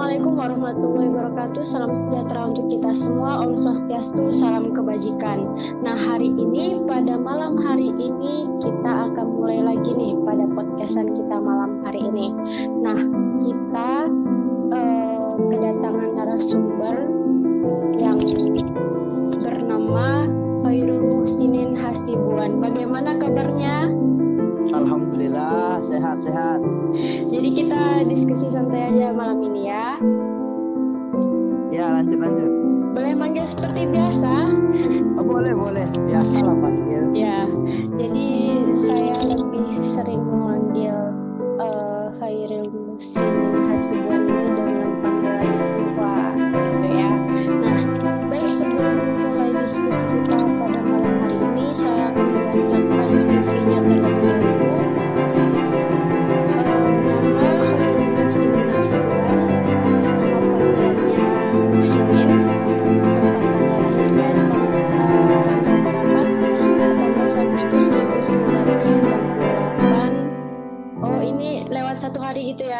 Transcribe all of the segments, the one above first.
Assalamualaikum warahmatullahi wabarakatuh. Salam sejahtera untuk kita semua. Om Swastiastu, salam kebajikan. Nah, hari ini pada malam hari ini kita akan mulai lagi nih pada podcastan kita malam hari ini. Nah, kita uh, kedatangan narasumber yang bernama Khairul Muhsinin Hasibuan. Bagaimana kabarnya? Alhamdulillah sehat-sehat. Jadi kita diskusi santai aja malam lanjut. Boleh manggil seperti biasa? Oh, boleh boleh. Biasa lah panggil. Ya. Jadi saya lebih sering memanggil uh, Khairul Musin Hasibuan ini dengan panggilan Pak gitu ya. Nah, baik sebelum mulai diskusi kita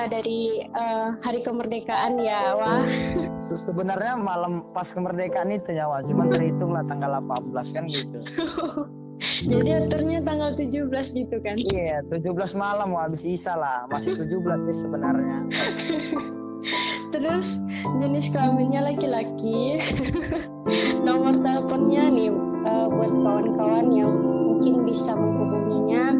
dari uh, hari kemerdekaan ya, wah. Se- Sebenarnya malam pas kemerdekaan itu ya, Wak. cuman terhitung lah tanggal 18 kan gitu. Jadi aturnya tanggal 17 gitu kan? Iya, 17 malam Wak. habis Isa lah, masih 17 sih sebenarnya. Terus jenis kelaminnya laki-laki. Nomor teleponnya nih uh, buat kawan-kawan yang mungkin bisa menghubunginya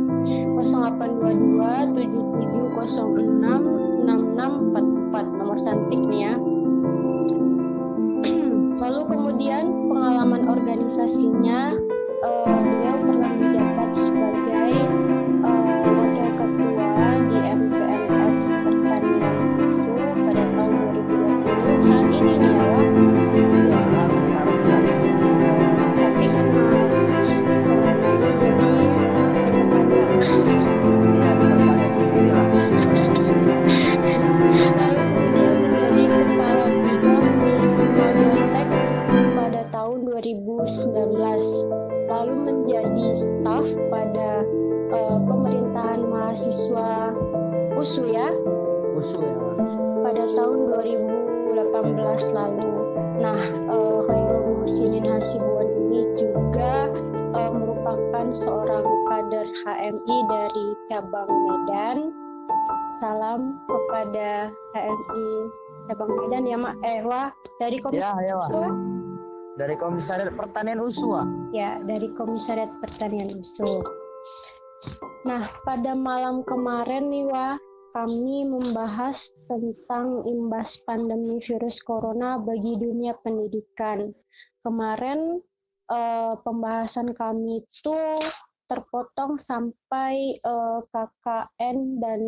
0822 7706 6644 nomor cantik nih ya. Lalu kemudian pengalaman organisasinya HMI dari cabang Medan. Salam kepada HMI cabang Medan ya, Mak. Eh, wah, dari Komisi Ya, ya. Wah, Dari Komisariat Pertanian USU, Wak. ya, dari Komisariat Pertanian USU. Nah, pada malam kemarin nih, Wah, kami membahas tentang imbas pandemi virus corona bagi dunia pendidikan. Kemarin eh, pembahasan kami itu terpotong sampai eh, KKN dan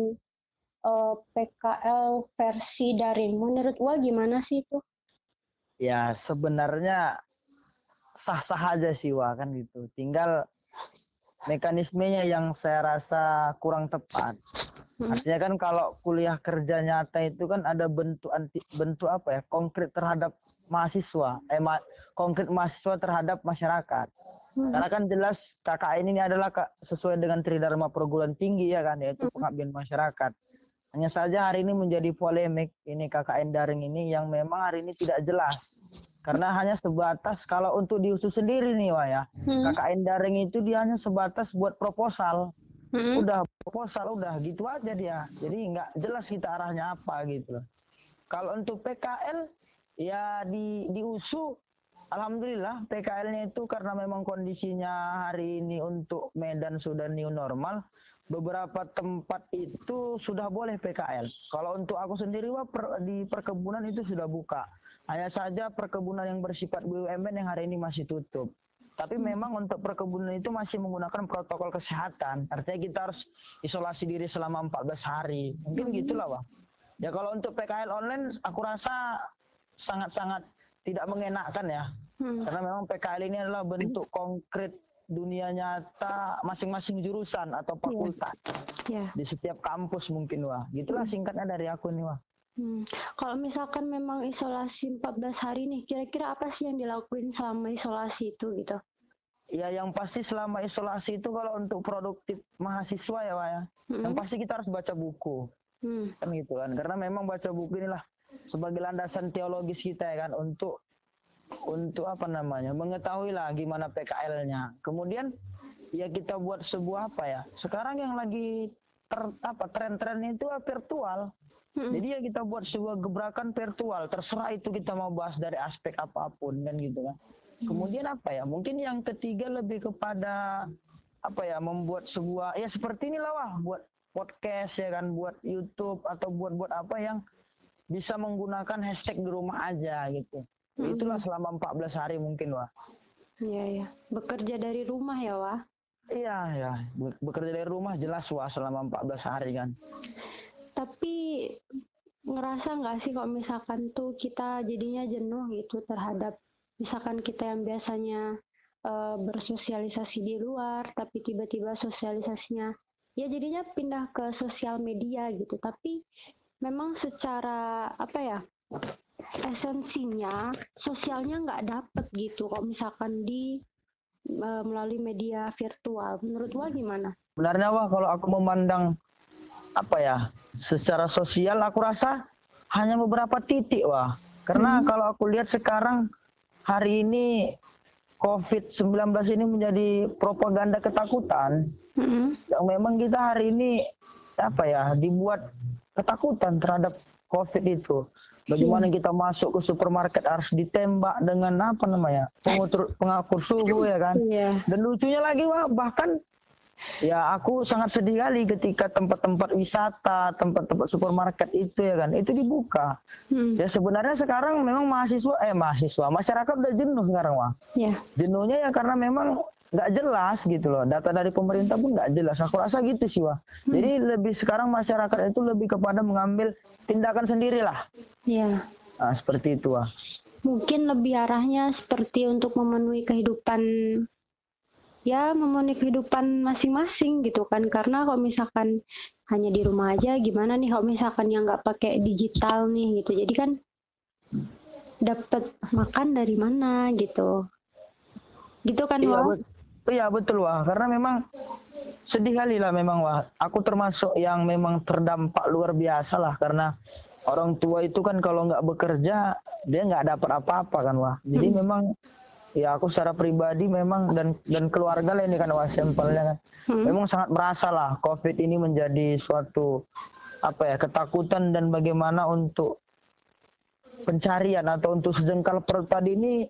eh, PKL versi daring. Menurut Wah gimana sih itu? Ya, sebenarnya sah-sah aja sih, Wak, kan gitu. Tinggal mekanismenya yang saya rasa kurang tepat. Hmm. Artinya kan kalau kuliah kerja nyata itu kan ada bentuk anti bentuk apa ya konkret terhadap mahasiswa, eh ma- konkret mahasiswa terhadap masyarakat. Hmm. Karena kan jelas KKN ini adalah sesuai dengan tridharma perguruan tinggi ya kan yaitu Hmm. pengabdian masyarakat. Hanya saja hari ini menjadi polemik ini KKN daring ini yang memang hari ini tidak jelas. Karena hanya sebatas kalau untuk diusus sendiri nih Wak ya. Hmm. KKN daring itu dia hanya sebatas buat proposal Hmm. udah proposal udah gitu aja dia jadi nggak jelas kita arahnya apa gitu loh kalau untuk PKL ya di di USU alhamdulillah PKL-nya itu karena memang kondisinya hari ini untuk Medan sudah new normal beberapa tempat itu sudah boleh PKL kalau untuk aku sendiri wah per- di perkebunan itu sudah buka hanya saja perkebunan yang bersifat BUMN yang hari ini masih tutup tapi memang untuk perkebunan itu masih menggunakan protokol kesehatan. Artinya kita harus isolasi diri selama 14 hari. Mungkin gitulah, Bang. Ya kalau untuk PKL online aku rasa sangat-sangat tidak mengenakkan ya. Hmm. Karena memang PKL ini adalah bentuk konkret dunia nyata masing-masing jurusan atau fakultas Ya. di setiap kampus mungkin wah gitulah singkatnya dari aku nih wah Hmm. Kalau misalkan memang isolasi 14 hari nih, kira-kira apa sih yang dilakuin selama isolasi itu gitu? ya yang pasti selama isolasi itu kalau untuk produktif mahasiswa ya wah ya yang Mm-mm. pasti kita harus baca buku Hmm. kan gitu kan karena memang baca buku inilah sebagai landasan teologis kita ya kan untuk untuk apa namanya mengetahui lah gimana PKL-nya. Kemudian ya kita buat sebuah apa ya? Sekarang yang lagi ter, apa tren-tren itu virtual. Hmm. Jadi ya kita buat sebuah gebrakan virtual. Terserah itu kita mau bahas dari aspek apa pun kan gitu kan. Hmm. Kemudian apa ya? Mungkin yang ketiga lebih kepada apa ya? Membuat sebuah ya seperti inilah wah buat podcast ya kan, buat YouTube atau buat-buat apa yang bisa menggunakan hashtag di rumah aja gitu. Hmm. Itulah selama 14 hari mungkin wah. Iya ya. Bekerja dari rumah ya wah. Iya ya. Bekerja dari rumah jelas wah selama 14 hari kan tapi ngerasa nggak sih kalau misalkan tuh kita jadinya jenuh gitu terhadap misalkan kita yang biasanya uh, bersosialisasi di luar tapi tiba-tiba sosialisasinya ya jadinya pindah ke sosial media gitu tapi memang secara apa ya esensinya sosialnya nggak dapet gitu kalau misalkan di uh, melalui media virtual menurut Wah gimana? Benarnya Wah kalau aku memandang apa ya secara sosial aku rasa hanya beberapa titik wah karena hmm. kalau aku lihat sekarang hari ini COVID-19 ini menjadi propaganda ketakutan hmm. yang memang kita hari ini apa ya dibuat ketakutan terhadap COVID itu. Bagaimana kita masuk ke supermarket harus ditembak dengan apa namanya pengukur pengakur suhu ya kan. Yeah. Dan lucunya lagi wah bahkan Ya aku sangat sedih kali ketika tempat-tempat wisata, tempat-tempat supermarket itu ya kan, itu dibuka. Hmm. Ya sebenarnya sekarang memang mahasiswa, eh mahasiswa, masyarakat udah jenuh sekarang wah. Yeah. Jenuhnya ya karena memang nggak jelas gitu loh. Data dari pemerintah pun nggak jelas. Aku rasa gitu sih wah. Hmm. Jadi lebih sekarang masyarakat itu lebih kepada mengambil tindakan sendirilah. Iya. Nah, seperti itu wah. Mungkin lebih arahnya seperti untuk memenuhi kehidupan ya memenuhi kehidupan masing-masing gitu kan karena kalau misalkan hanya di rumah aja gimana nih kalau misalkan yang nggak pakai digital nih gitu jadi kan dapat makan dari mana gitu gitu kan wah iya betul wah karena memang sedih kali lah memang wah aku termasuk yang memang terdampak luar biasa lah. Karena orang tua itu kan kalau nggak bekerja dia nggak dapat apa-apa kan wah jadi hmm. memang ya aku secara pribadi memang dan dan keluarga lah ini kan wah sampelnya kan. Hmm. memang sangat merasa lah covid ini menjadi suatu apa ya ketakutan dan bagaimana untuk pencarian atau untuk sejengkal perut tadi ini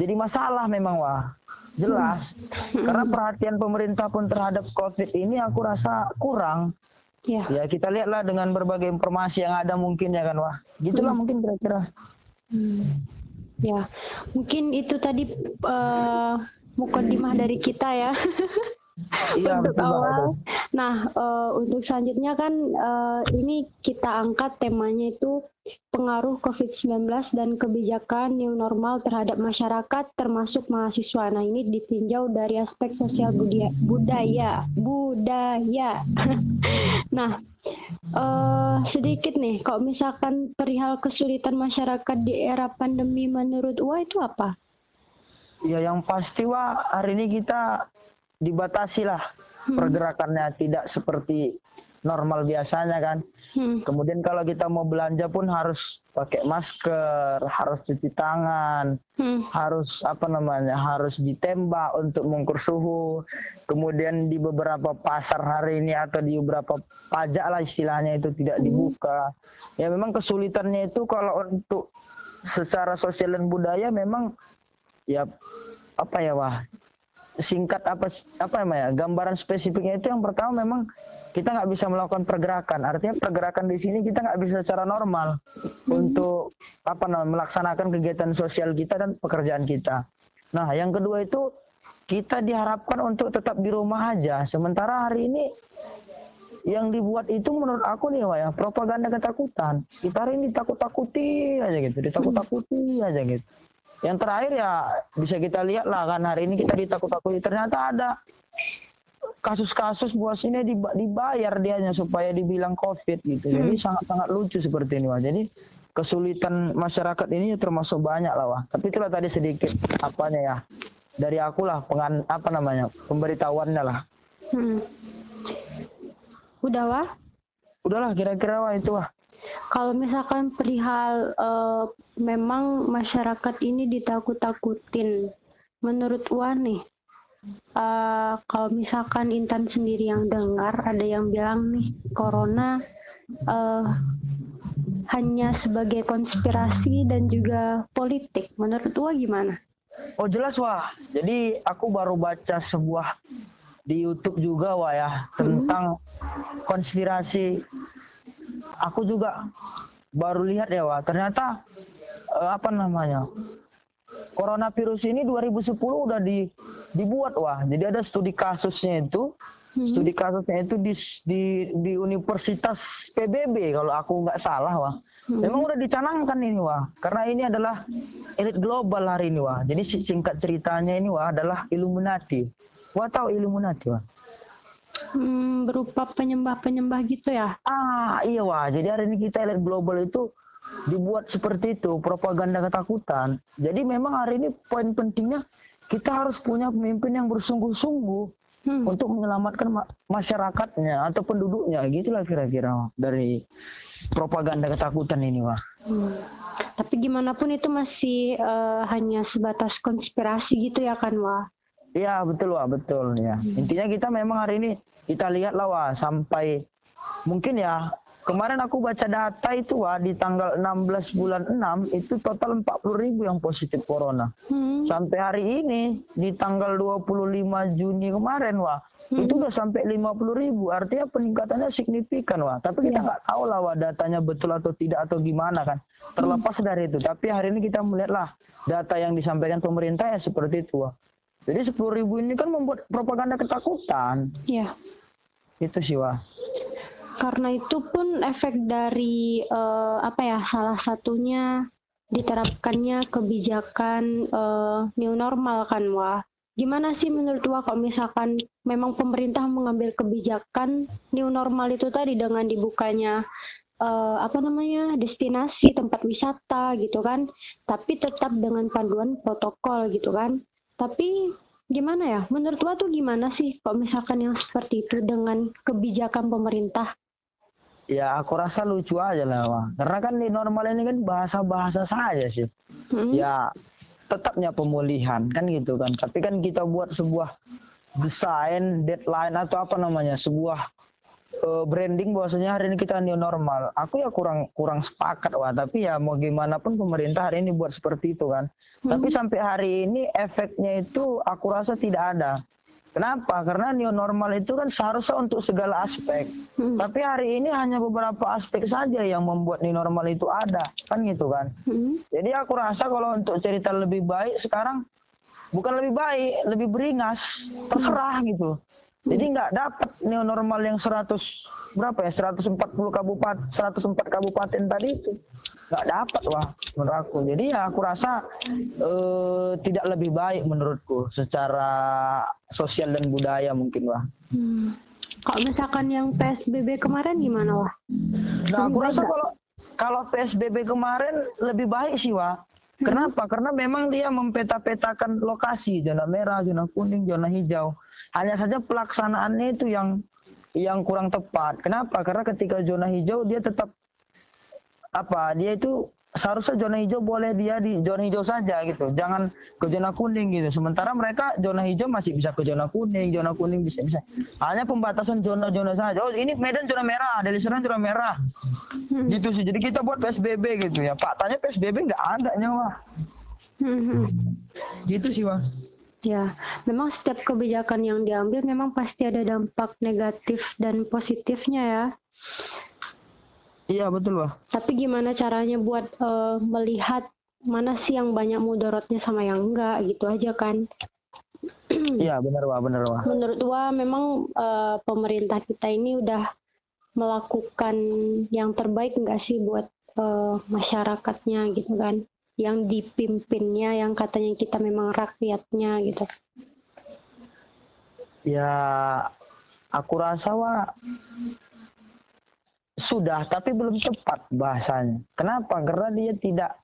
jadi masalah memang wah jelas hmm. karena perhatian pemerintah pun terhadap covid ini aku rasa kurang ya, ya kita lihatlah dengan berbagai informasi yang ada mungkin ya kan wah gitulah hmm. mungkin kira-kira hmm. Ya, mungkin itu tadi uh, mukadimah dari kita ya. Iya, untuk betul awal. Nah, uh, untuk selanjutnya kan uh, ini kita angkat temanya itu pengaruh COVID-19 dan kebijakan new normal terhadap masyarakat termasuk mahasiswa. Nah, ini ditinjau dari aspek sosial budaya budaya. budaya. nah, uh, sedikit nih, kalau misalkan perihal kesulitan masyarakat di era pandemi menurut Wa itu apa? Ya yang pasti Wa hari ini kita dibatasi lah hmm. pergerakannya tidak seperti normal biasanya kan. Hmm. Kemudian kalau kita mau belanja pun harus pakai masker, harus cuci tangan, hmm. harus apa namanya, harus ditembak untuk mengukur suhu. Kemudian di beberapa pasar hari ini atau di beberapa pajak lah istilahnya itu tidak hmm. dibuka. Ya memang kesulitannya itu kalau untuk secara sosial dan budaya memang ya apa ya wah singkat apa apa namanya gambaran spesifiknya itu yang pertama memang kita nggak bisa melakukan pergerakan. Artinya pergerakan di sini kita nggak bisa secara normal hmm. untuk apa namanya melaksanakan kegiatan sosial kita dan pekerjaan kita. Nah yang kedua itu kita diharapkan untuk tetap di rumah aja. Sementara hari ini yang dibuat itu menurut aku nih Wah, ya propaganda ketakutan. Kita hari ini takut-takuti aja gitu ditakut-takuti aja gitu yang terakhir ya bisa kita lihat lah kan hari ini kita ditakut-takuti. Ternyata ada kasus-kasus buat sini dibayar dianya supaya dibilang covid gitu. Jadi hmm. sangat-sangat lucu seperti ini wah jadi kesulitan masyarakat ini termasuk banyak lah wah tapi itulah tadi sedikit apanya ya. Dari aku lah pengan apa namanya pemberitahuannya lah. Hmm. udah wah udahlah kira-kira wah itu wah Kalau misalkan perihal uh, memang masyarakat ini ditakut-takutin, menurut Wan nih, uh, kalau misalkan Intan sendiri yang dengar ada yang bilang nih corona uh, hanya sebagai konspirasi dan juga politik. Menurut Wah gimana? Oh jelas wah. Jadi aku baru baca sebuah di YouTube juga wah ya tentang hmm. konspirasi. Aku juga baru lihat ya wah. Ternyata uh, apa namanya? Coronavirus ini 2010 udah di dibuat wah. Jadi ada studi kasusnya itu Hmm. Studi kasusnya itu di, di di Universitas PBB kalau aku nggak salah wah. Hmm. Memang udah dicanangkan ini wah, karena ini adalah elit global hari ini wah. Jadi singkat ceritanya ini wah adalah Illuminati. Wah tahu Illuminati wah? Hmm, berupa penyembah-penyembah gitu ya? Ah iya wah. Jadi hari ini kita elit global itu dibuat seperti itu propaganda ketakutan. Jadi memang hari ini poin pentingnya kita harus punya pemimpin yang bersungguh-sungguh hmm. untuk menyelamatkan ma masyarakatnya atau penduduknya gitulah kira-kira dari propaganda ketakutan ini wah. Hmm. Tapi gimana pun itu masih uh, hanya sebatas konspirasi gitu ya kan wah? Iya betul wah betul ya. Hmm. Intinya kita memang hari ini kita lihat lah wah sampai mungkin ya Kemarin aku baca data itu wah di tanggal 16 bulan 6 itu total 40 ribu yang positif corona. Hmm. Sampai hari ini di tanggal 25 Juni kemarin wah hmm. itu udah sampai 50 ribu. Artinya peningkatannya signifikan wah. Tapi kita ya. nggak yeah. tahu lah wah datanya betul atau tidak atau gimana kan. Terlepas hmm. dari itu. Tapi hari ini kita melihatlah data yang disampaikan pemerintah ya seperti itu wah. Jadi 10 ribu ini kan membuat propaganda ketakutan. Iya. Itu sih wah karena itu pun efek dari uh, apa ya salah satunya diterapkannya kebijakan uh, new normal kan wah gimana sih menurut wah kalau misalkan memang pemerintah mengambil kebijakan new normal itu tadi dengan dibukanya uh, apa namanya destinasi tempat wisata gitu kan tapi tetap dengan panduan protokol gitu kan tapi gimana ya menurut wah tuh gimana sih kalau misalkan yang seperti itu dengan kebijakan pemerintah ya aku rasa lucu aja lah wah. karena kan di normal ini kan bahasa-bahasa saja sih hmm. ya tetapnya pemulihan kan gitu kan tapi kan kita buat sebuah desain deadline atau apa namanya sebuah uh, branding bahwasanya hari ini kita new normal aku ya kurang kurang sepakat wah tapi ya mau gimana pun pemerintah hari ini buat seperti itu kan hmm. tapi sampai hari ini efeknya itu aku rasa tidak ada Kenapa? Karena new normal itu kan seharusnya untuk segala aspek. Hmm. Tapi hari ini hanya beberapa aspek saja yang membuat new normal itu ada. Kan gitu kan. Hmm. Jadi aku rasa kalau untuk cerita lebih baik sekarang bukan lebih baik, lebih beringas. Terserah gitu. Jadi nggak dapat new normal yang 100 berapa ya? 140 kabupaten 104 kabupaten tadi itu nggak dapat wah menurut aku jadi ya aku rasa eh, tidak lebih baik menurutku secara sosial dan budaya mungkin wah hmm. kalau misalkan yang psbb kemarin gimana wah nah aku rasa kalau kalau psbb kemarin lebih baik sih wah hmm. Kenapa? Karena memang dia mempeta-petakan lokasi zona merah, zona kuning, zona hijau. Hanya saja pelaksanaannya itu yang yang kurang tepat. Kenapa? Karena ketika zona hijau dia tetap apa dia itu seharusnya zona hijau boleh dia di zona hijau saja gitu. Jangan ke zona kuning gitu. Sementara mereka zona hijau masih bisa ke zona kuning zona kuning bisa bisa. Hanya pembatasan zona-zona saja. Oh ini Medan zona merah Deli Serdang zona merah. Hmm. gitu sih. Jadi kita buat PSBB gitu ya. Pak tanya PSBB nggak ada nyawa. Hmm. gitu sih Wah Ya, memang setiap kebijakan yang diambil memang pasti ada dampak negatif dan positifnya ya. Iya betul wah. Tapi gimana caranya buat uh, melihat mana sih yang banyak mudaratnya sama yang enggak gitu aja kan? Iya benar wah benar wah. Menurut wah memang uh, pemerintah kita ini udah melakukan yang terbaik enggak sih buat uh, masyarakatnya gitu kan? Yang dipimpinnya yang katanya kita memang rakyatnya gitu. Ya aku rasa wah sudah tapi belum tepat bahasanya. Kenapa? Karena dia tidak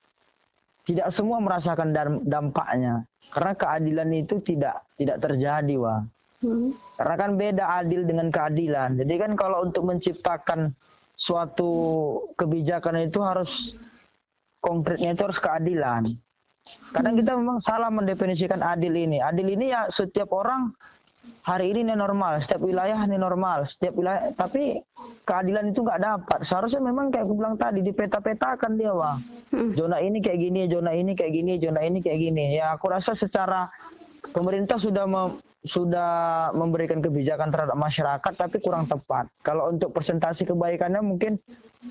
tidak semua merasakan dampaknya. Karena keadilan itu tidak tidak terjadi, wah. Hmm. Karena kan beda adil dengan keadilan. Jadi kan kalau untuk menciptakan suatu kebijakan itu harus konkretnya itu harus keadilan. Kadang kita memang salah mendefinisikan adil ini. Adil ini ya setiap orang hari ini ini normal, setiap wilayah ini normal, setiap wilayah. Tapi keadilan itu nggak dapat. Seharusnya memang kayak aku bilang tadi di peta-petakan dia, wah. Hmm. Zona ini kayak gini, zona ini kayak gini, zona ini kayak gini. Ya aku rasa secara pemerintah sudah mem, sudah memberikan kebijakan terhadap masyarakat tapi kurang tepat. Kalau untuk presentasi kebaikannya mungkin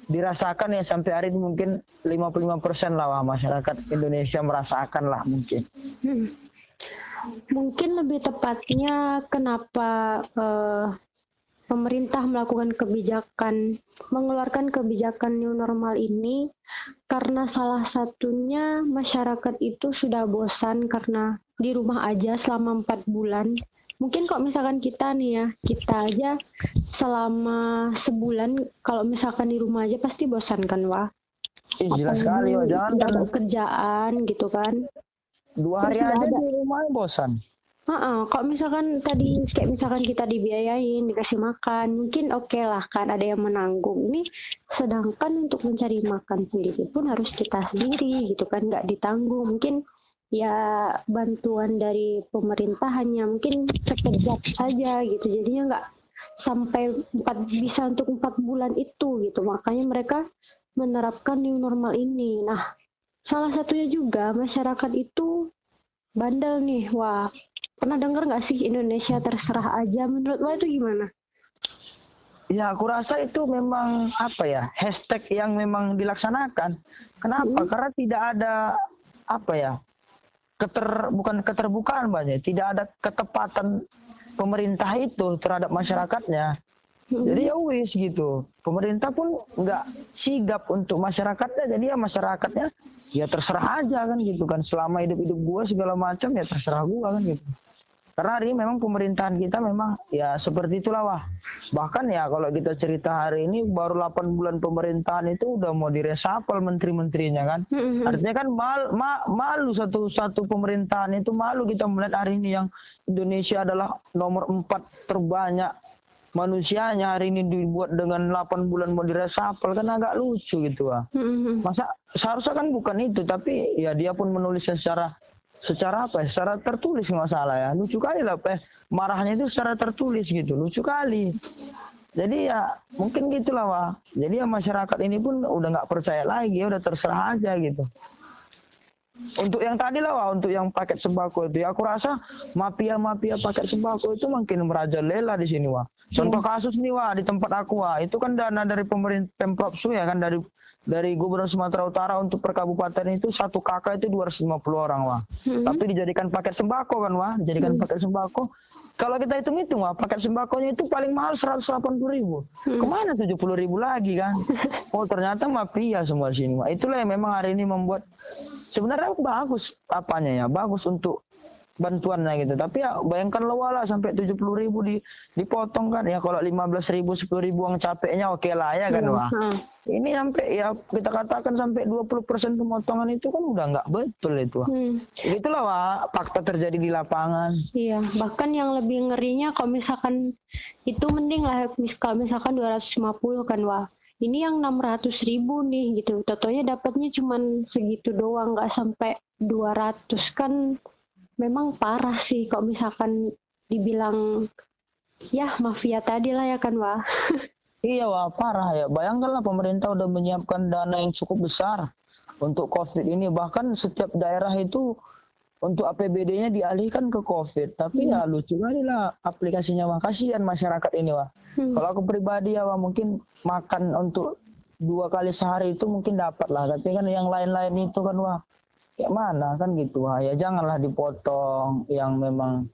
dirasakan ya sampai hari ini mungkin 55% persen lah masyarakat Indonesia merasakan lah mungkin. Hmm. Mungkin lebih tepatnya kenapa uh, pemerintah melakukan kebijakan mengeluarkan kebijakan new normal ini karena salah satunya masyarakat itu sudah bosan karena di rumah aja selama empat bulan mungkin kok misalkan kita nih ya kita aja selama sebulan kalau misalkan di rumah aja pasti bosan kan wah Ih, jelas sekali oh, jangan kan kerjaan gitu kan dua hari Terus aja ada. di rumah bosan Uh-uh. Kalau misalkan tadi kayak misalkan kita dibiayain, dikasih makan, mungkin oke okay lah kan ada yang menanggung. Ini sedangkan untuk mencari makan sendiri pun harus kita sendiri gitu kan, nggak ditanggung. Mungkin ya bantuan dari pemerintah hanya mungkin sekejap saja gitu. Jadinya nggak sampai empat bisa untuk empat bulan itu gitu. Makanya mereka menerapkan new normal ini. Nah, salah satunya juga masyarakat itu bandel nih. Wah, Pernah dengar nggak sih Indonesia terserah aja? Menurut lo itu gimana? Ya, aku rasa itu memang apa ya hashtag yang memang dilaksanakan. Kenapa? Hmm. Karena tidak ada apa ya keter bukan keterbukaan banyak, tidak ada ketepatan pemerintah itu terhadap masyarakatnya. Hmm. Jadi ya wis gitu. Pemerintah pun nggak sigap untuk masyarakatnya. Jadi ya masyarakatnya ya terserah aja kan gitu kan. Selama hidup-hidup gua segala macam ya terserah gua kan gitu. Karena hari ini memang pemerintahan kita memang ya seperti itulah wah. Bahkan ya kalau kita cerita hari ini baru 8 bulan pemerintahan itu udah mau diresapel menteri-menterinya kan. Mm-hmm. Artinya kan mal, ma, malu satu satu pemerintahan itu malu kita melihat hari ini yang Indonesia adalah nomor 4 terbanyak manusianya hari ini dibuat dengan 8 bulan mau diresapel kan agak lucu gitu wah. Mm-hmm. Masa seharusnya kan bukan itu tapi ya dia pun menulisnya secara secara apa ya? Secara tertulis nggak salah ya. Lucu kali lah, Pak. Marahnya itu secara tertulis gitu. Lucu kali. Jadi ya mungkin gitulah, Wah. Jadi ya masyarakat ini pun udah nggak percaya lagi, ya udah terserah aja gitu. Untuk yang tadi lah, Wah, untuk yang paket sembako itu, ya aku rasa mafia-mafia paket sembako itu makin merajalela di sini, Wah. Contoh kasus nih, Wah, di tempat aku, Wah, itu kan dana dari pemerintah Pemprov Su ya kan dari dari Gubernur Sumatera Utara untuk per kabupaten itu satu kakak itu 250 orang wah. Hmm. Tapi dijadikan paket sembako kan wah, dijadikan hmm. paket sembako. Kalau kita hitung-hitung wah, paket sembakonya itu paling mahal 180 ribu. Hmm. Ke mana 70 ribu lagi kan? Oh ternyata mafia semua sini wah. Itulah yang memang hari ini membuat sebenarnya bagus apanya ya, bagus untuk bantuannya gitu. Tapi ya bayangkan lo wala sampai tujuh puluh ribu di, dipotong kan ya kalau lima belas ribu sepuluh ribu uang capeknya oke okay lah ya kan iya, wah. Hmm. Ini sampai ya kita katakan sampai 20% pemotongan itu kan udah nggak betul itu wah. Hmm. Itulah wah fakta terjadi di lapangan. Iya bahkan yang lebih ngerinya kalau misalkan itu mending lah kalau misalkan 250 kan wah ini yang 600 ribu nih gitu totonya dapatnya cuma segitu doang nggak sampai 200 kan memang parah sih kok misalkan dibilang ya mafia tadi lah ya kan wah iya wah parah ya bayangkanlah pemerintah udah menyiapkan dana yang cukup besar untuk covid ini bahkan setiap daerah itu untuk APBD-nya dialihkan ke COVID. Tapi hmm. ya lucu kali lah aplikasinya wah kasihan masyarakat ini wah. Hmm. Kalau aku pribadi ya wah mungkin makan untuk dua kali sehari itu mungkin dapat lah. Tapi kan yang lain-lain itu kan wah kayak mana? Kan gitu ha. ya janganlah dipotong yang memang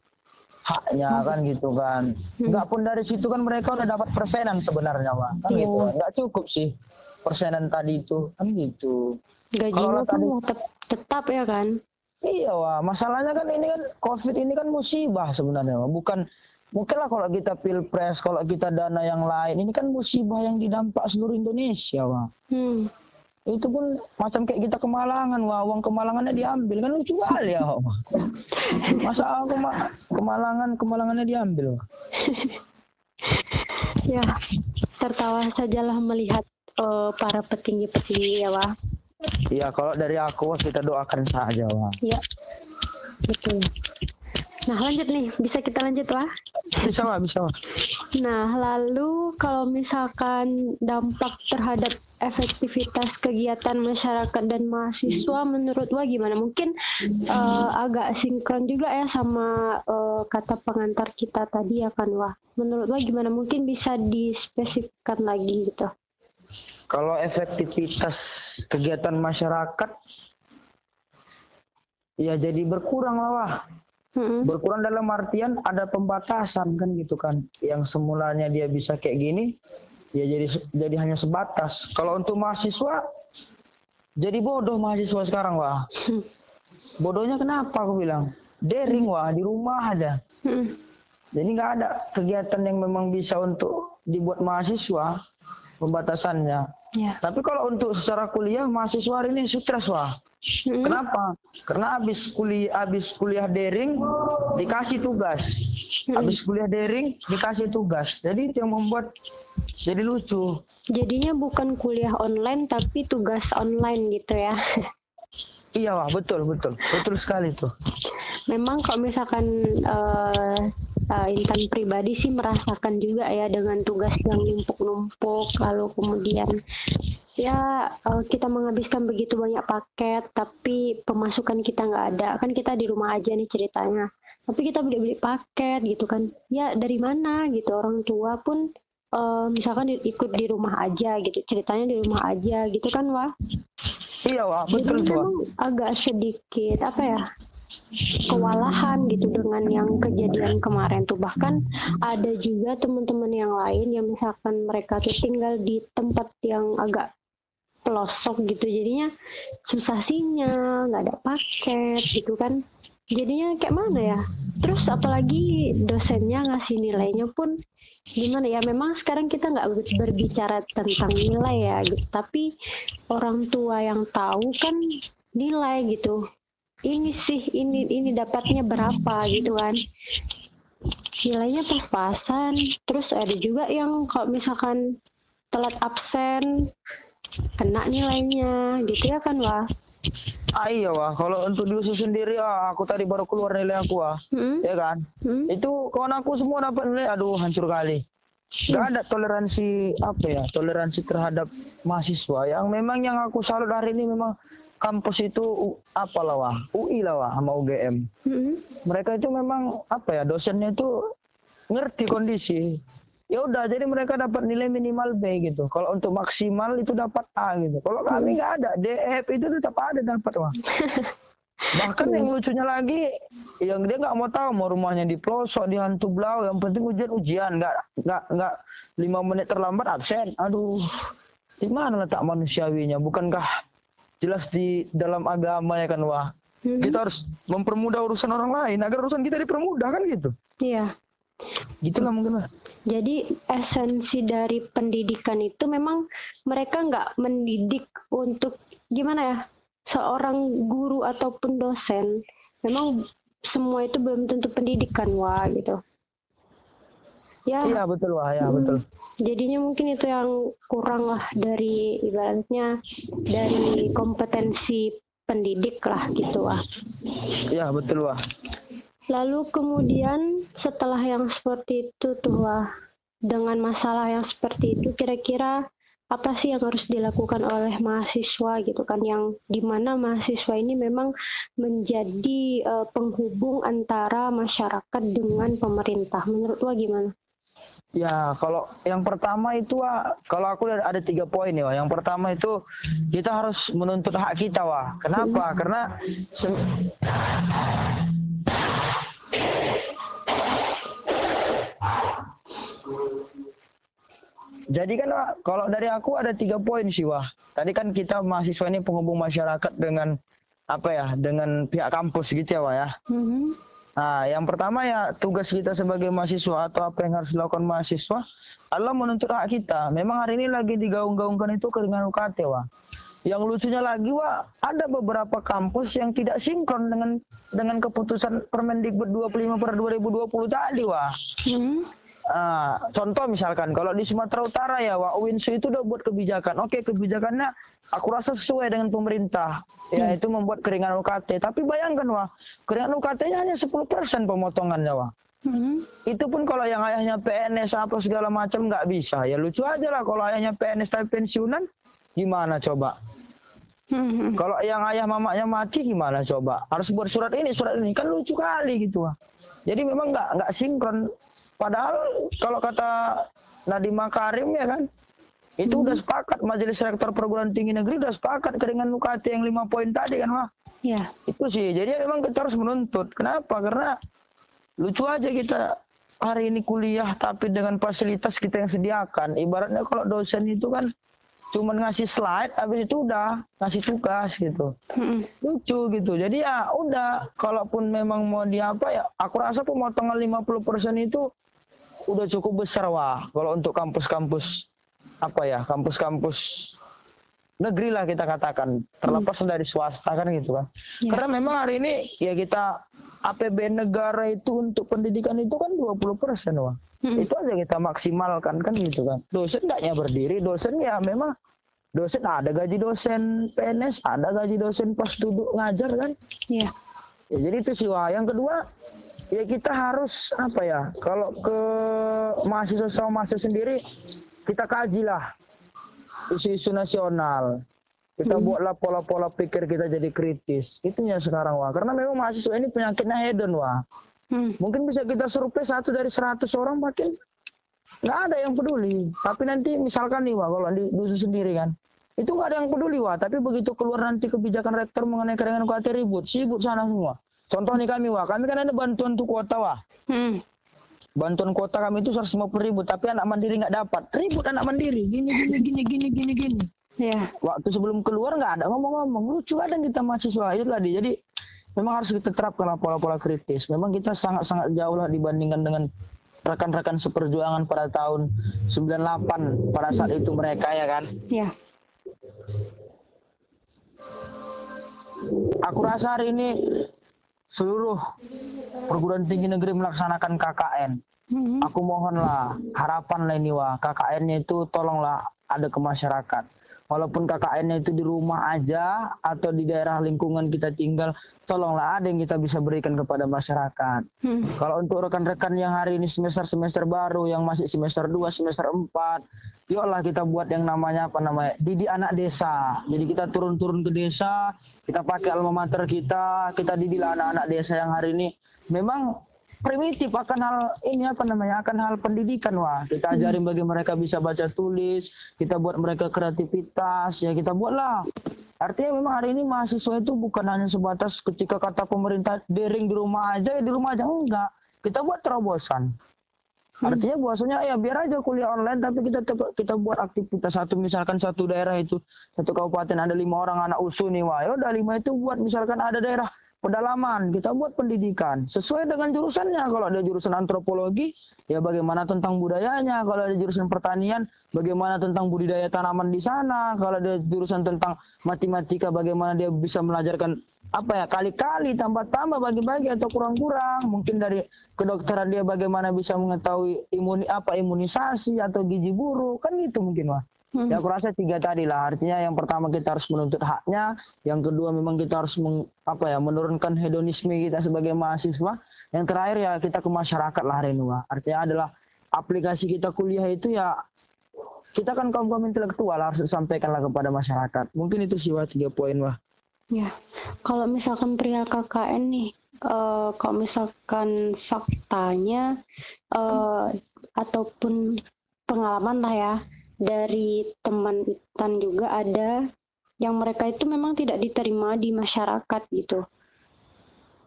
haknya kan gitu kan. Nggak pun dari situ kan mereka udah dapat persenan sebenarnya pak kan iya. gitu. Nggak cukup sih persenan tadi itu. Kan gitu. Gajinya kan tetap tetap ya kan? Iya wah masalahnya kan ini kan covid ini kan musibah sebenarnya wah. bukan mungkin lah kalau kita pilpres kalau kita dana yang lain ini kan musibah yang didampak seluruh Indonesia wah hmm itu pun macam kayak kita kemalangan wah uang kemalangannya diambil kan lucu kali ya masa aku kemalangan kemalangannya diambil ya tertawa sajalah melihat uh, para petinggi-petinggi ya Wah. Iya, kalau dari aku kita doakan saja Wah. Iya, betul. Nah lanjut nih, bisa kita lanjut Wah? Bisa Wah, bisa Wah. Nah lalu kalau misalkan dampak terhadap efektivitas kegiatan masyarakat dan mahasiswa menurut Wah gimana? Mungkin uh, agak sinkron juga ya sama uh, kata pengantar kita tadi ya kan Wah. Menurut Wah gimana? Mungkin bisa dispesifikkan lagi gitu. Kalau efektivitas kegiatan masyarakat ya jadi berkurang lah Wah. Berkurang dalam artian ada pembatasan kan gitu kan. Yang semulanya dia bisa kayak gini, ya jadi jadi hanya sebatas. Kalau untuk mahasiswa jadi bodoh mahasiswa sekarang wah. Bodohnya kenapa aku bilang? Daring wah di rumah aja. Jadi nggak ada kegiatan yang memang bisa untuk dibuat mahasiswa pembatasannya. Ya. Tapi kalau untuk secara kuliah mahasiswa hari ini stres wah. Hmm. Kenapa? Karena habis kuliah habis kuliah daring dikasih tugas. Hmm. Habis kuliah daring dikasih tugas. Jadi itu yang membuat jadi lucu. Jadinya bukan kuliah online tapi tugas online gitu ya. Iya wah betul betul betul sekali tuh. Memang kalau misalkan uh, uh, Intan pribadi sih merasakan juga ya dengan tugas yang numpuk-numpuk. Lalu kemudian ya uh, kita menghabiskan begitu banyak paket tapi pemasukan kita nggak ada. Kan kita di rumah aja nih ceritanya. Tapi kita beli-beli paket gitu kan. Ya dari mana gitu? Orang tua pun uh, misalkan ikut di rumah aja gitu. Ceritanya di rumah aja gitu kan wah iya wah betul Jadi memang agak sedikit apa ya kewalahan gitu dengan yang kejadian kemarin tuh. Bahkan ada juga teman-teman yang lain yang misalkan mereka tuh tinggal di tempat yang agak pelosok gitu. Jadinya susah sinyal nggak ada paket gitu kan. Jadinya kayak mana ya? Terus apalagi dosennya ngasih nilainya pun gimana ya? Memang sekarang kita nggak berbicara tentang nilai ya gitu. Tapi orang tua yang tahu kan nilai gitu ini sih ini ini dapatnya berapa gitu kan nilainya pas-pasan terus ada juga yang kalau misalkan telat absen kena nilainya gitu ya kan wah Ah iya wah, kalau untuk diusus sendiri ah aku tadi baru keluar nilai aku wah, hmm? ya kan? Hmm? Itu kawan aku semua dapat nilai, aduh hancur kali. Gak hmm. ada toleransi apa ya, toleransi terhadap mahasiswa yang memang yang aku salut hari ini memang kampus itu apa lah wah, UI lah wah sama UGM. Hmm? Mereka itu memang apa ya, dosennya itu ngerti kondisi. Ya udah jadi mereka dapat nilai minimal B gitu. Kalau untuk maksimal itu dapat A gitu. Kalau kami nggak ada D E F itu tetap ada dapat wah. Bahkan yang lucunya lagi yang dia nggak mau tahu mau rumahnya di pelosok di hantu blau yang penting ujian ujian. Nggak nggak nggak lima menit terlambat absen. Aduh di mana letak manusiawinya? Bukankah jelas di dalam agama ya kan wah. Hmm. kita harus mempermudah urusan orang lain agar urusan kita dipermudah kan gitu? Iya. Gitulah mungkin lah jadi esensi dari pendidikan itu memang mereka nggak mendidik untuk gimana ya seorang guru ataupun dosen. Memang semua itu belum tentu pendidikan wah gitu ya. Iya betul wah ya hmm, betul. Jadinya mungkin itu yang kurang lah dari ibaratnya dari kompetensi pendidik lah gitu wah iya betul wah Lalu kemudian setelah yang seperti itu tuh wah, dengan masalah yang seperti itu kira-kira apa sih yang harus dilakukan oleh mahasiswa gitu kan? Yang di mana mahasiswa ini memang menjadi uh, penghubung antara masyarakat dengan pemerintah. Menurut wah gimana? Ya kalau yang pertama itu wah, kalau aku ada tiga poin ya wah. yang pertama itu kita harus menuntut hak kita wah kenapa? Hmm. Karena Jadi kan kalau dari aku ada tiga poin sih wah. Tadi kan kita mahasiswa ini penghubung masyarakat dengan apa ya dengan pihak kampus gitu ya wah ya. Mm-hmm. Nah yang pertama ya tugas kita sebagai mahasiswa atau apa yang harus dilakukan mahasiswa adalah menuntut hak kita. Memang hari ini lagi digaung-gaungkan itu keringan UKT wah. Yang lucunya lagi wah ada beberapa kampus yang tidak sinkron dengan dengan keputusan Permendikbud 25 per 2020 tadi wah. Mm-hmm uh, contoh misalkan kalau di Sumatera Utara ya Wak Winsu itu udah buat kebijakan. Oke, kebijakannya aku rasa sesuai dengan pemerintah yaitu hmm. membuat keringan UKT. Tapi bayangkan wah, keringan UKT-nya hanya 10% pemotongannya wah. Hmm. Itu pun kalau yang ayahnya PNS apa segala macam nggak bisa. Ya lucu aja lah kalau ayahnya PNS tapi pensiunan gimana coba? Hmm. Kalau yang ayah mamanya mati gimana coba? Harus buat surat ini, surat ini kan lucu kali gitu. Jadi memang nggak nggak sinkron. Padahal kalau kata Nadiem Makarim ya kan, itu hmm. udah sepakat Majelis Rektor Perguruan Tinggi Negeri udah sepakat dengan UKT yang lima poin tadi kan, Wah. Ya. Itu sih. Jadi memang kita harus menuntut. Kenapa? Karena lucu aja kita hari ini kuliah tapi dengan fasilitas kita yang sediakan. Ibaratnya kalau dosen itu kan cuma ngasih slide habis itu udah ngasih tugas gitu hmm. lucu gitu jadi ya udah kalaupun memang mau di apa ya aku rasa pemotongan 50% itu udah cukup besar wah kalau untuk kampus-kampus apa ya kampus-kampus negeri lah kita katakan terlepas hmm. dari swasta kan gitu kan ya. karena memang hari ini ya kita APBN negara itu untuk pendidikan itu kan 20 persen wah hmm. itu aja kita maksimalkan kan gitu kan dosen enggaknya berdiri dosen ya memang dosen ada gaji dosen PNS ada gaji dosen pas duduk ngajar kan iya ya, jadi itu sih wah yang kedua ya kita harus apa ya kalau ke mahasiswa sama mahasiswa sendiri kita kajilah isu-isu nasional. Kita hmm. buatlah pola-pola pikir kita jadi kritis. Itunya sekarang wah. Karena memang mahasiswa ini penyakitnya hedon wah. Hmm. Mungkin bisa kita survei satu dari seratus orang makin nggak ada yang peduli. Tapi nanti misalkan nih wah kalau di dusun sendiri kan, itu nggak ada yang peduli wah. Tapi begitu keluar nanti kebijakan rektor mengenai keringan UKT ribut, sibuk sana semua. Contoh nih kami wah, kami kan ada bantuan tuh kuota wah. Hmm bantuan kuota kami itu 150 ribu tapi anak mandiri nggak dapat. Ribut anak mandiri. Gini gini gini gini gini gini. Ya waktu sebelum keluar nggak ada ngomong-ngomong. Lucu kadang kita mahasiswa itu tadi. Jadi memang harus kita terapkan pola-pola kritis. Memang kita sangat-sangat jauh lah dibandingkan dengan rekan-rekan seperjuangan pada tahun 98 pada saat itu mereka ya kan? Ya aku rasa hari ini seluruh perguruan tinggi negeri melaksanakan KKN. Mm-hmm. Aku mohonlah harapan lah ini wah KKN-nya itu tolonglah ada ke masyarakat. Walaupun KKN-nya itu di rumah aja atau di daerah lingkungan kita tinggal, tolonglah ada yang kita bisa berikan kepada masyarakat. Hmm. Kalau untuk rekan-rekan yang hari ini semester-semester baru, yang masih semester 2, semester 4, yuklah kita buat yang namanya apa namanya, didik anak desa. Jadi kita turun-turun ke desa, kita pakai alma mater kita, kita didiklah anak-anak desa yang hari ini memang primitif akan hal ini apa namanya akan hal pendidikan wah. Kita ajarin bagi mereka bisa baca tulis kita buat mereka kreativitas ya kita buatlah. Artinya memang hari ini mahasiswa itu bukan hanya sebatas ketika kata pemerintah daring di rumah aja ya di rumah aja. Enggak. Kita buat terobosan. Hmm. Artinya bahwasanya ya biar aja kuliah online tapi kita kita buat aktivitas satu misalkan satu daerah itu satu kabupaten ada lima orang anak usu nih wah. Ya udah lima itu buat misalkan ada daerah pedalaman, kita buat pendidikan sesuai dengan jurusannya. Kalau ada jurusan antropologi, ya bagaimana tentang budayanya. Kalau ada jurusan pertanian, bagaimana tentang budidaya tanaman di sana. Kalau ada jurusan tentang matematika, bagaimana dia bisa melajarkan apa ya kali-kali tambah-tambah bagi-bagi atau kurang-kurang. Mungkin dari kedokteran dia bagaimana bisa mengetahui imuni apa imunisasi atau gizi buruk kan gitu mungkin wah. Hmm. Ya aku rasa tiga tadi lah. Artinya yang pertama kita harus menuntut haknya, yang kedua memang kita harus meng, apa ya menurunkan hedonisme kita sebagai mahasiswa. Yang terakhir ya kita ke masyarakat lah ini. Artinya adalah aplikasi kita kuliah itu ya kita kan kaum kaum intelektual harus sampaikanlah kepada masyarakat. Mungkin itu sih wah tiga poin wah. Ya, kalau misalkan pria KKN nih, uh, kalau misalkan faktanya uh, ataupun pengalaman lah ya dari teman Itan juga ada yang mereka itu memang tidak diterima di masyarakat gitu.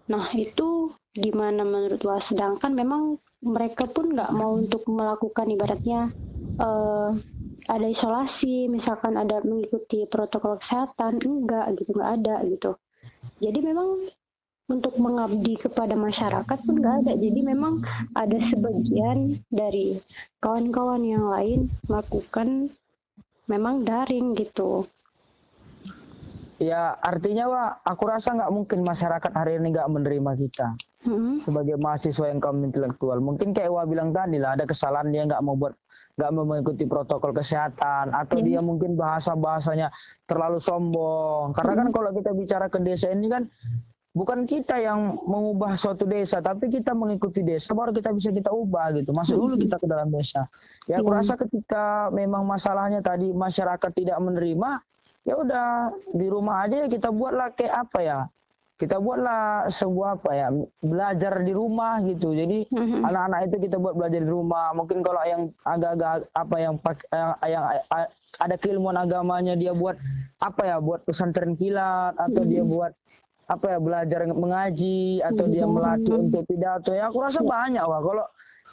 Nah itu gimana menurut Wah? Sedangkan memang mereka pun nggak mau untuk melakukan ibaratnya uh, ada isolasi, misalkan ada mengikuti protokol kesehatan, enggak gitu, nggak ada gitu. Jadi memang untuk mengabdi kepada masyarakat pun nggak ada. Jadi memang ada sebagian dari kawan-kawan yang lain melakukan memang daring gitu. Ya artinya wah aku rasa nggak mungkin masyarakat hari ini nggak menerima kita. hmm. sebagai mahasiswa yang kaum intelektual. Mungkin kayak Wah bilang tadi lah, ada kesalahan dia nggak mau buat, nggak mau mengikuti protokol kesehatan, atau hmm. dia mungkin bahasa bahasanya terlalu sombong. Karena kan hmm. kalau kita bicara ke desa ini kan bukan kita yang mengubah suatu desa, tapi kita mengikuti desa baru kita bisa kita ubah gitu. Masuk dulu kita ke dalam desa. Ya aku rasa ketika memang masalahnya tadi masyarakat tidak menerima, ya udah di rumah aja ya kita buatlah kayak apa ya kita buatlah sebuah apa ya belajar di rumah gitu jadi mm-hmm. anak-anak itu kita buat belajar di rumah mungkin kalau yang agak-agak apa yang yang, yang ada keilmuan agamanya dia buat apa ya buat pesantren kilat atau mm-hmm. dia buat apa ya belajar mengaji atau mm-hmm. dia melatih untuk pidato. Ya aku rasa banyak wah kalau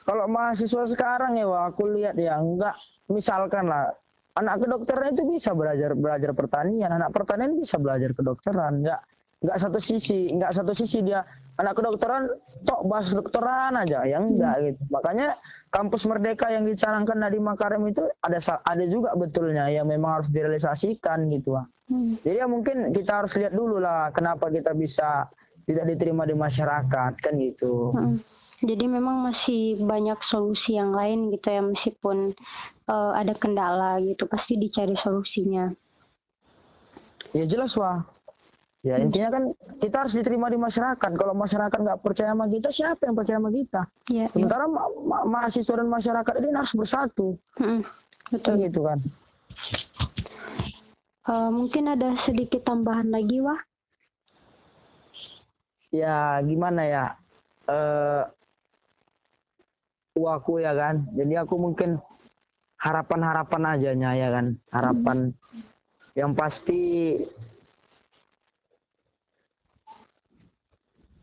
kalau mahasiswa sekarang ya wah aku lihat ya enggak. Misalkan lah anak kedokteran itu bisa belajar belajar pertanian. Anak pertanian bisa belajar kedokteran enggak nggak satu sisi nggak satu sisi dia anak kedokteran tok bahas dokteran aja yang enggak hmm. gitu makanya kampus merdeka yang dicanangkan dari Makarim itu ada ada juga betulnya yang memang harus direalisasikan gitu hmm. jadi ya mungkin kita harus lihat dulu lah kenapa kita bisa tidak diterima di masyarakat kan gitu hmm. jadi memang masih banyak solusi yang lain gitu ya meskipun uh, ada kendala gitu pasti dicari solusinya ya jelas wah Ya intinya kan kita harus diterima di masyarakat. Kalau masyarakat nggak percaya sama kita, siapa yang percaya sama kita? Ya, Sementara ya. Ma ma mahasiswa dan masyarakat ini harus bersatu. Hmm, betul. Gitu kan. Uh, mungkin ada sedikit tambahan lagi, wah? Ya gimana ya? Uh, aku ya kan. Jadi aku mungkin harapan-harapan aja ya kan. Harapan hmm. yang pasti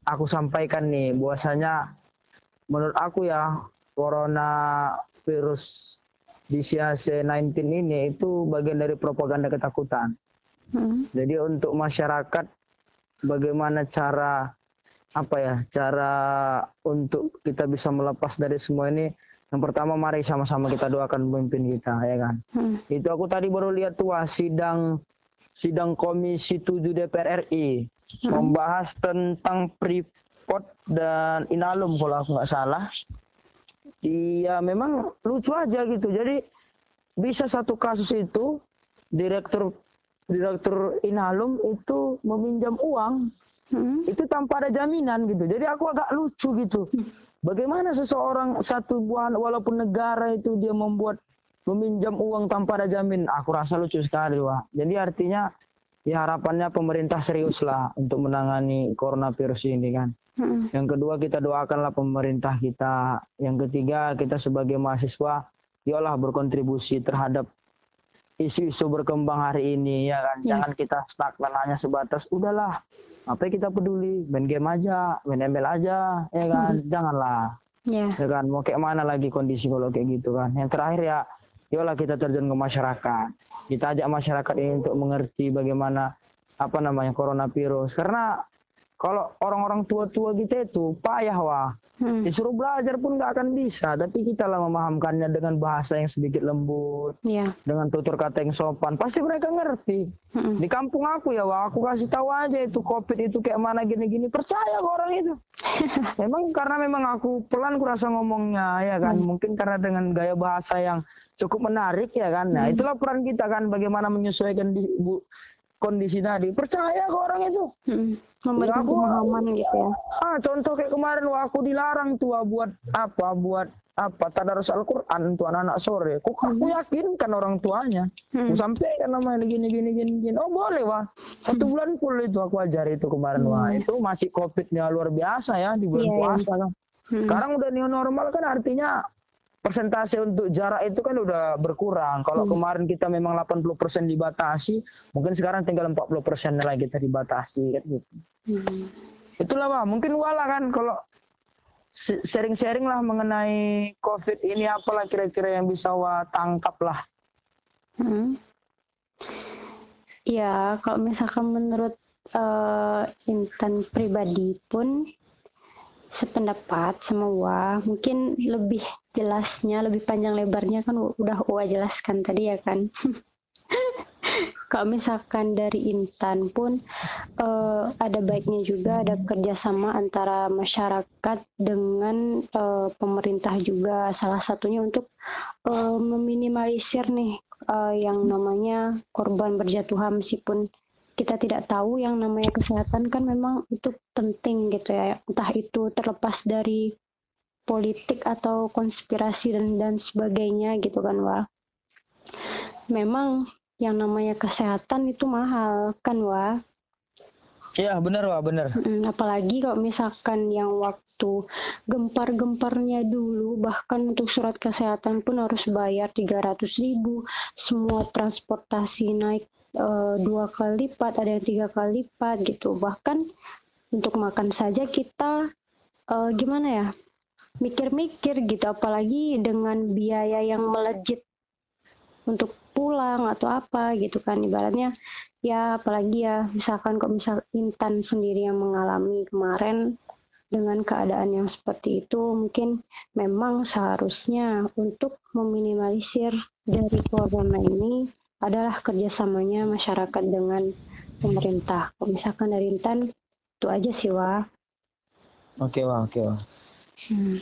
aku sampaikan nih bahwasanya menurut aku ya corona virus DCAC-19 ini itu bagian dari propaganda ketakutan. Hmm. Jadi untuk masyarakat bagaimana cara apa ya cara untuk kita bisa melepas dari semua ini yang pertama mari sama-sama kita doakan pemimpin kita ya kan hmm. itu aku tadi baru lihat tuh sidang sidang komisi 7 DPR RI hmm. membahas tentang Freeport dan Inalum kalau aku nggak salah. Iya memang lucu aja gitu. Jadi bisa satu kasus itu direktur direktur Inalum itu meminjam uang hmm. itu tanpa ada jaminan gitu. Jadi aku agak lucu gitu. Hmm. Bagaimana seseorang satu buah walaupun negara itu dia membuat meminjam uang tanpa ada jamin, aku rasa lucu sekali wah. Jadi artinya ya harapannya pemerintah serius lah untuk menangani coronavirus ini kan. Hmm. Yang kedua kita doakanlah pemerintah kita. Yang ketiga kita sebagai mahasiswa yolah berkontribusi terhadap isu-isu berkembang hari ini ya kan. Ya. Jangan kita stagnan hanya sebatas udahlah apa kita peduli main game aja, main ML aja ya kan. Hmm. Janganlah. Ya. ya kan mau kayak mana lagi kondisi kalau kayak gitu kan. Yang terakhir ya yolah kita terjun ke masyarakat. Kita ajak masyarakat ini untuk mengerti bagaimana apa namanya coronavirus. Karena kalau orang-orang tua-tua kita itu payah wah. Hmm. Disuruh belajar pun nggak akan bisa, tapi kita lah memahamkannya dengan bahasa yang sedikit lembut, yeah. dengan tutur kata yang sopan. Pasti mereka ngerti. Hmm. Di kampung aku ya, wah aku kasih tahu aja itu covid itu kayak mana gini-gini. Percaya ke orang itu. memang karena memang aku pelan kurasa ngomongnya ya kan. Hmm. Mungkin karena dengan gaya bahasa yang cukup menarik ya kan. Nah hmm. itulah peran kita kan bagaimana menyesuaikan di, bu, kondisi tadi. Percaya ke orang itu. Hmm memberikan pemahaman gitu ya. Ah, contoh kayak kemarin wah aku dilarang tua buat apa? Buat apa? Tadarus Al-Qur'an tuh anak-anak sore. Kok aku hmm. yakin kan orang tuanya. Hmm. Aku sampai kan namanya gini gini gini gini. Oh, boleh wah. Satu hmm. bulan full itu aku ajar itu kemarin hmm. wah. Itu masih Covid-nya luar biasa ya di bulan yeah, iya. puasa. Yeah. Hmm. Sekarang udah new normal kan artinya persentase untuk jarak itu kan udah berkurang. Kalau hmm. kemarin kita memang 80% dibatasi, mungkin sekarang tinggal 40% lagi kita dibatasi kan gitu. Hmm. Itulah Pak, mungkin wala kan kalau sharing-sharing lah mengenai COVID ini apalah kira-kira yang bisa wa tangkap lah. Hmm. Ya, kalau misalkan menurut uh, Intan pribadi pun sependapat semua. Mungkin lebih jelasnya lebih panjang lebarnya kan udah Uwa jelaskan tadi ya kan. Kalau misalkan dari Intan pun uh, ada baiknya juga ada kerjasama antara masyarakat dengan uh, pemerintah juga. Salah satunya untuk uh, meminimalisir nih uh, yang namanya korban berjatuhan meskipun kita tidak tahu yang namanya kesehatan kan memang itu penting gitu ya. Entah itu terlepas dari politik atau konspirasi dan dan sebagainya gitu kan wah memang yang namanya kesehatan itu mahal kan wah Iya benar wah benar. apalagi kalau misalkan yang waktu gempar-gemparnya dulu bahkan untuk surat kesehatan pun harus bayar 300 ribu semua transportasi naik uh, dua kali lipat ada yang tiga kali lipat gitu. Bahkan untuk makan saja kita uh, gimana ya mikir-mikir gitu. Apalagi dengan biaya yang melejit untuk pulang atau apa gitu kan. Ibaratnya ya apalagi ya misalkan kok misal Intan sendiri yang mengalami kemarin dengan keadaan yang seperti itu mungkin memang seharusnya untuk meminimalisir dari corona ini adalah kerjasamanya masyarakat dengan pemerintah. Kalau misalkan dari Intan itu aja sih Wah. Oke Wah, oke Wah. Hmm.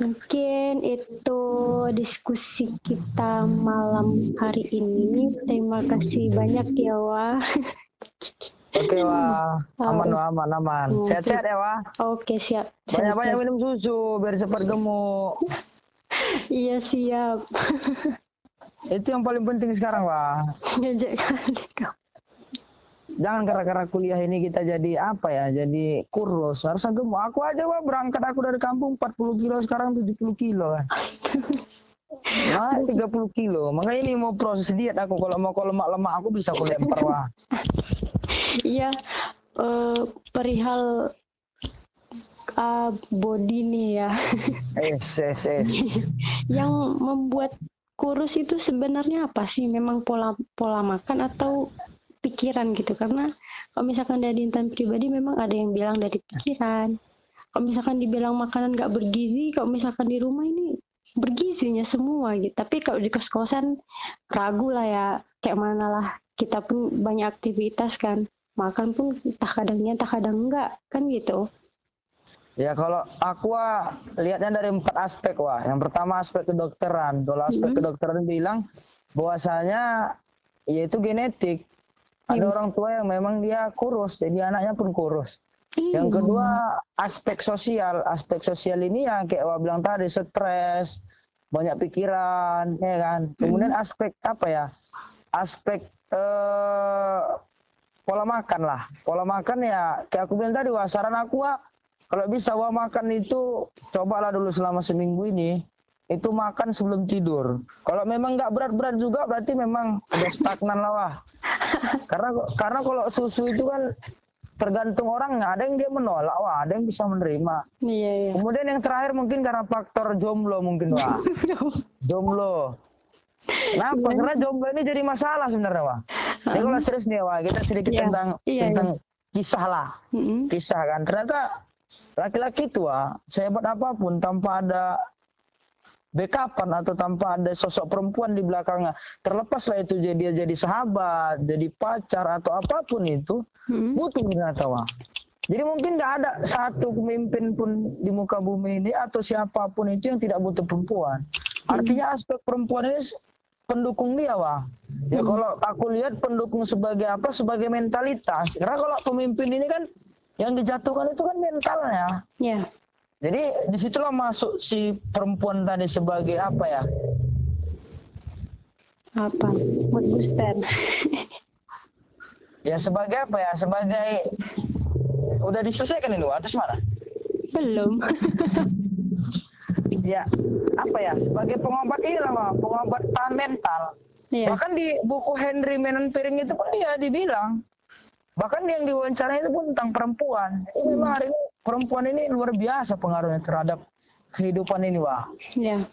Mungkin itu diskusi kita malam hari ini. Terima kasih banyak ya, Wah. Oke, Wah. Aman, Wah. Aman, aman. Hmm, Sehat-sehat ya, Wah. Oke, siap. Banyak-banyak minum susu biar cepat gemuk. iya, siap. Itu yang paling penting sekarang, kau jangan gara-gara kuliah ini kita jadi apa ya jadi kurus harusnya gemuk aku aja wah berangkat aku dari kampung 40 kilo sekarang 70 kilo kan Nah, 30 kilo. Makanya ini mau proses diet aku. Kalau mau kalau lemak-lemak aku bisa aku lempar wah. Iya, uh, perihal uh, body nih ya. Es, es, es. Yang membuat kurus itu sebenarnya apa sih? Memang pola pola makan atau pikiran gitu? Karena kalau misalkan dari intan pribadi memang ada yang bilang dari pikiran. Kalau misalkan dibilang makanan nggak bergizi kalau misalkan di rumah ini bergizinya semua gitu. Tapi kalau di kos-kosan ragu lah ya. Kayak mana lah kita pun banyak aktivitas kan. Makan pun tak kadangnya tak kadang enggak kan gitu Ya kalau aku lihatnya dari empat aspek wah. Yang pertama aspek kedokteran. Kalau aspek mm -hmm. kedokteran bilang bahwasanya yaitu genetik. Ada hmm. orang tua yang memang dia kurus, jadi anaknya pun kurus. Hmm. Yang kedua aspek sosial, aspek sosial ini yang kayak Wah bilang tadi stres, banyak pikiran, ya kan. Kemudian hmm. aspek apa ya? Aspek eh, pola makan lah. Pola makan ya kayak aku bilang tadi, wah saran aku wah kalau bisa wah makan itu cobalah dulu selama seminggu ini itu makan sebelum tidur. Kalau memang nggak berat-berat juga berarti memang udah stagnan lah wah. karena karena kalau susu itu kan tergantung orang ada yang dia menolak wah ada yang bisa menerima iya, iya. kemudian yang terakhir mungkin karena faktor jomblo mungkin wah jomblo Kenapa? Iya. Karena jomblo ini jadi masalah sebenarnya, Wah. Jadi kalau serius nih, Wah, kita sedikit yeah. tentang yeah, tentang yeah. kisah lah. Mm -hmm. Kisah kan. Ternyata laki-laki itu, Wah, sehebat apa pun tanpa ada backupan atau tanpa ada sosok perempuan di belakangnya terlepaslah itu jadi dia jadi sahabat jadi pacar atau apa pun itu hmm. butuh binatawa jadi mungkin tidak ada satu pemimpin pun di muka bumi ini atau siapa pun itu yang tidak butuh perempuan hmm. artinya aspek perempuan ini pendukung dia wah ya hmm. kalau aku lihat pendukung sebagai apa sebagai mentalitas karena kalau pemimpin ini kan yang dijatuhkan itu kan mentalnya yeah. Jadi di situlah masuk si perempuan tadi sebagai apa ya? Apa? Mood booster. ya sebagai apa ya? Sebagai udah diselesaikan ini atas mana? Belum. ya apa ya? Sebagai pengobat ini lah, pengobat tahan mental. Iya. Bahkan di buku Henry Menon Piring itu pun dia dibilang bahkan yang diwawancara itu pun tentang perempuan. Ini memang hari ini perempuan ini luar biasa pengaruhnya terhadap kehidupan ini, wah. Iya.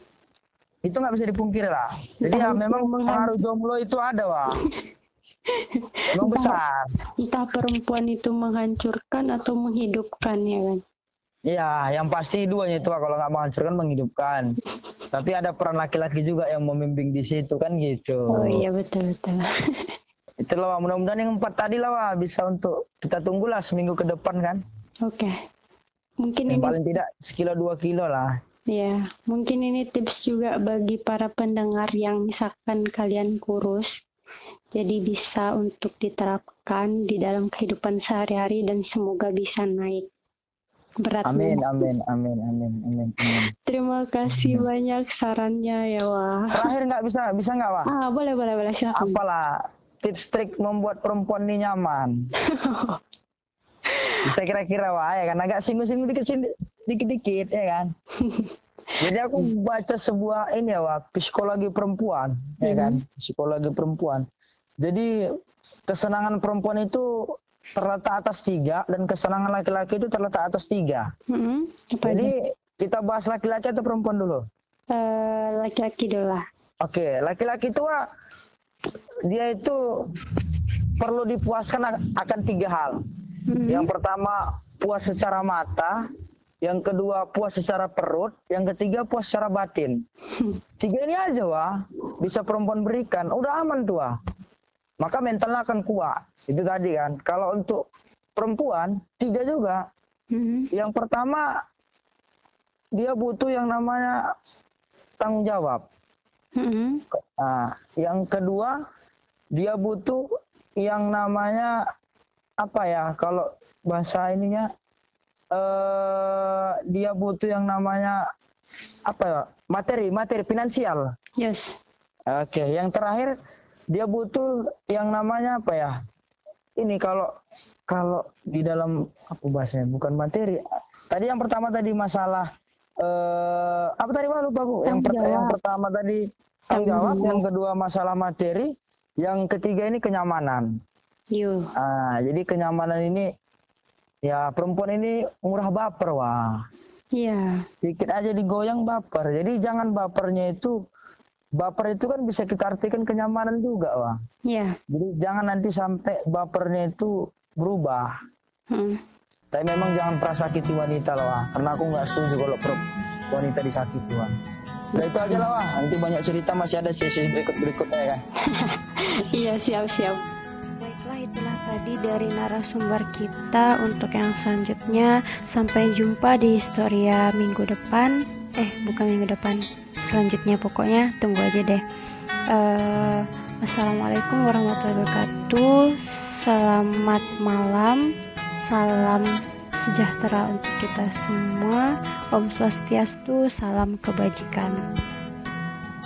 Itu nggak bisa dipungkiri lah. Jadi ya memang pengaruh jomblo itu ada, wah. Memang besar. Entah perempuan itu menghancurkan atau menghidupkan ya kan. Iya, yang pasti duanya itu kalau nggak menghancurkan menghidupkan. Tapi ada peran laki-laki juga yang membimbing di situ kan gitu. Oh iya betul betul. itulah mudah-mudahan yang empat tadi lah wah, bisa untuk kita tunggulah seminggu ke depan kan oke okay. mungkin yang ini paling tidak sekilo dua kilo lah ya mungkin ini tips juga bagi para pendengar yang misalkan kalian kurus jadi bisa untuk diterapkan di dalam kehidupan sehari-hari dan semoga bisa naik beratnya. Amin, amin, amin, amin, amin. amin. Terima kasih amin. banyak sarannya ya Wah. Terakhir nggak bisa, bisa nggak Wah? Ah boleh, boleh, boleh silakan. Apalah tips trik membuat perempuan ini nyaman? bisa kira-kira Wah ya kan agak singgung-singgung dikit dikit-dikit ya kan. Jadi aku baca sebuah ini ya Wah, psikologi perempuan, ya kan, hmm. psikologi perempuan. Jadi kesenangan perempuan itu terletak atas tiga dan kesenangan laki-laki itu terletak atas tiga. Hmm, Jadi kita bahas laki-laki atau perempuan dulu? Uh, laki-laki dulu lah. Oke, okay. laki-laki itu dia itu perlu dipuaskan akan tiga hal. Hmm. Yang pertama puas secara mata, yang kedua puas secara perut, yang ketiga puas secara batin. Tiga ini aja wah bisa perempuan berikan, udah aman tuh wah maka mentalnya akan kuat. Itu tadi kan. Kalau untuk perempuan tiga juga. Mm-hmm. Yang pertama dia butuh yang namanya tanggung jawab. Mm-hmm. Nah, yang kedua dia butuh yang namanya apa ya? Kalau bahasa ininya eh, dia butuh yang namanya apa ya? Materi, materi finansial. Yes. Oke, yang terakhir dia butuh yang namanya apa ya? Ini kalau kalau di dalam apa bahasanya bukan materi. Tadi yang pertama tadi masalah eh, apa tadi wah lupa aku. Yang, per, yang pertama tadi tanggung jawab, yang kedua masalah materi, yang ketiga ini kenyamanan. Iya. Ah, jadi kenyamanan ini ya perempuan ini murah baper wah. Iya. Sedikit aja digoyang baper. Jadi jangan bapernya itu baper itu kan bisa kita artikan kenyamanan juga, Wang. Iya. Jadi jangan nanti sampai bapernya itu berubah. Hmm. Tapi memang jangan pernah sakiti wanita loh, Wang. Karena aku nggak setuju kalau wanita disakiti, Wang. Nah itu aja lah, Wang. Nanti banyak cerita masih ada sesi berikut-berikutnya ya. iya, siap-siap. Baiklah, itulah tadi dari narasumber kita untuk yang selanjutnya. Sampai jumpa di Historia minggu depan. Eh, bukan minggu depan selanjutnya pokoknya tunggu aja deh uh, assalamualaikum warahmatullahi wabarakatuh selamat malam salam sejahtera untuk kita semua. Om Swastiastu salam kebajikan